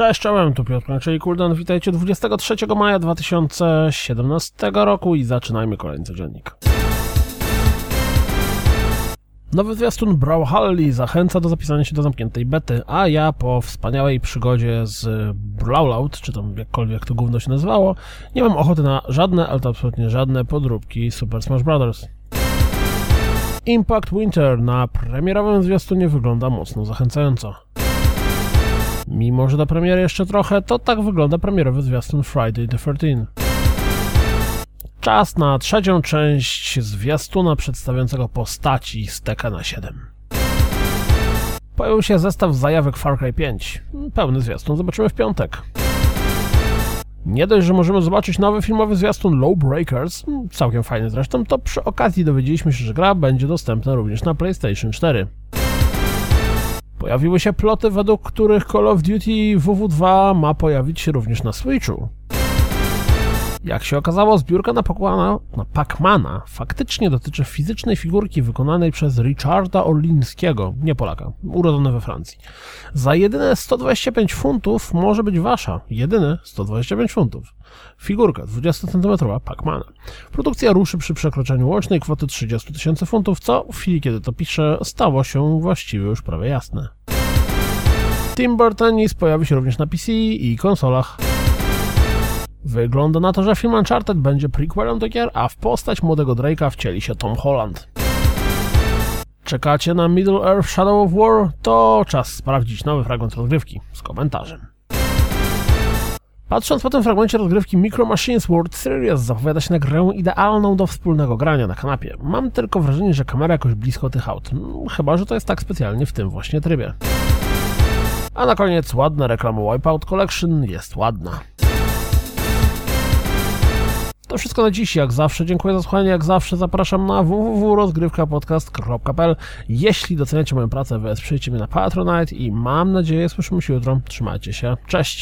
Cześć, czołem, tu Piotr, czyli Kuldan. Witajcie 23 maja 2017 roku i zaczynajmy kolejny codziennik. Nowy zwiastun Brawlhalla zachęca do zapisania się do zamkniętej bety, a ja po wspaniałej przygodzie z Brawlout, czy tam jakkolwiek to gówno się nazywało, nie mam ochoty na żadne, ale to absolutnie żadne podróbki Super Smash Bros. Impact Winter na premierowym zwiastunie wygląda mocno zachęcająco. Mimo, że do premiery jeszcze trochę, to tak wygląda premierowy zwiastun Friday the 13. Czas na trzecią część zwiastuna przedstawiającego postaci z Tekkena 7. Pojawił się zestaw zajawek Far Cry 5. Pełny zwiastun zobaczymy w piątek. Nie dość, że możemy zobaczyć nowy filmowy zwiastun Lowbreakers, całkiem fajny zresztą, to przy okazji dowiedzieliśmy się, że gra będzie dostępna również na PlayStation 4. Pojawiły się ploty, według których Call of Duty WW2 ma pojawić się również na Switchu. Jak się okazało, zbiórka na Pacmana, na Pacmana faktycznie dotyczy fizycznej figurki wykonanej przez Richarda Orlińskiego, nie Polaka, urodzony we Francji. Za jedyne 125 funtów może być wasza, jedyne 125 funtów. Figurka 20 cm Pacmana. Produkcja ruszy przy przekroczeniu łącznej kwoty 30 tysięcy funtów, co w chwili kiedy to piszę stało się właściwie już prawie jasne. Timber Tennis pojawi się również na PC i konsolach. Wygląda na to, że film Uncharted będzie prequelem do gier, a w postać młodego Drake'a wcieli się Tom Holland. Czekacie na Middle Earth Shadow of War? To czas sprawdzić nowy fragment rozgrywki z komentarzem. Patrząc po tym fragmencie rozgrywki Micro Machines World Series zapowiada się na grę idealną do wspólnego grania na kanapie. Mam tylko wrażenie, że kamera jakoś blisko tych aut. Hmm, Chyba, że to jest tak specjalnie w tym właśnie trybie. A na koniec ładna reklama Wipeout Collection jest ładna. To wszystko na dziś, jak zawsze. Dziękuję za słuchanie, jak zawsze zapraszam na www.rozgrywkapodcast.pl Jeśli doceniacie moją pracę, wesprzyjcie mnie na Patronite i mam nadzieję słyszymy się jutro. Trzymajcie się, cześć!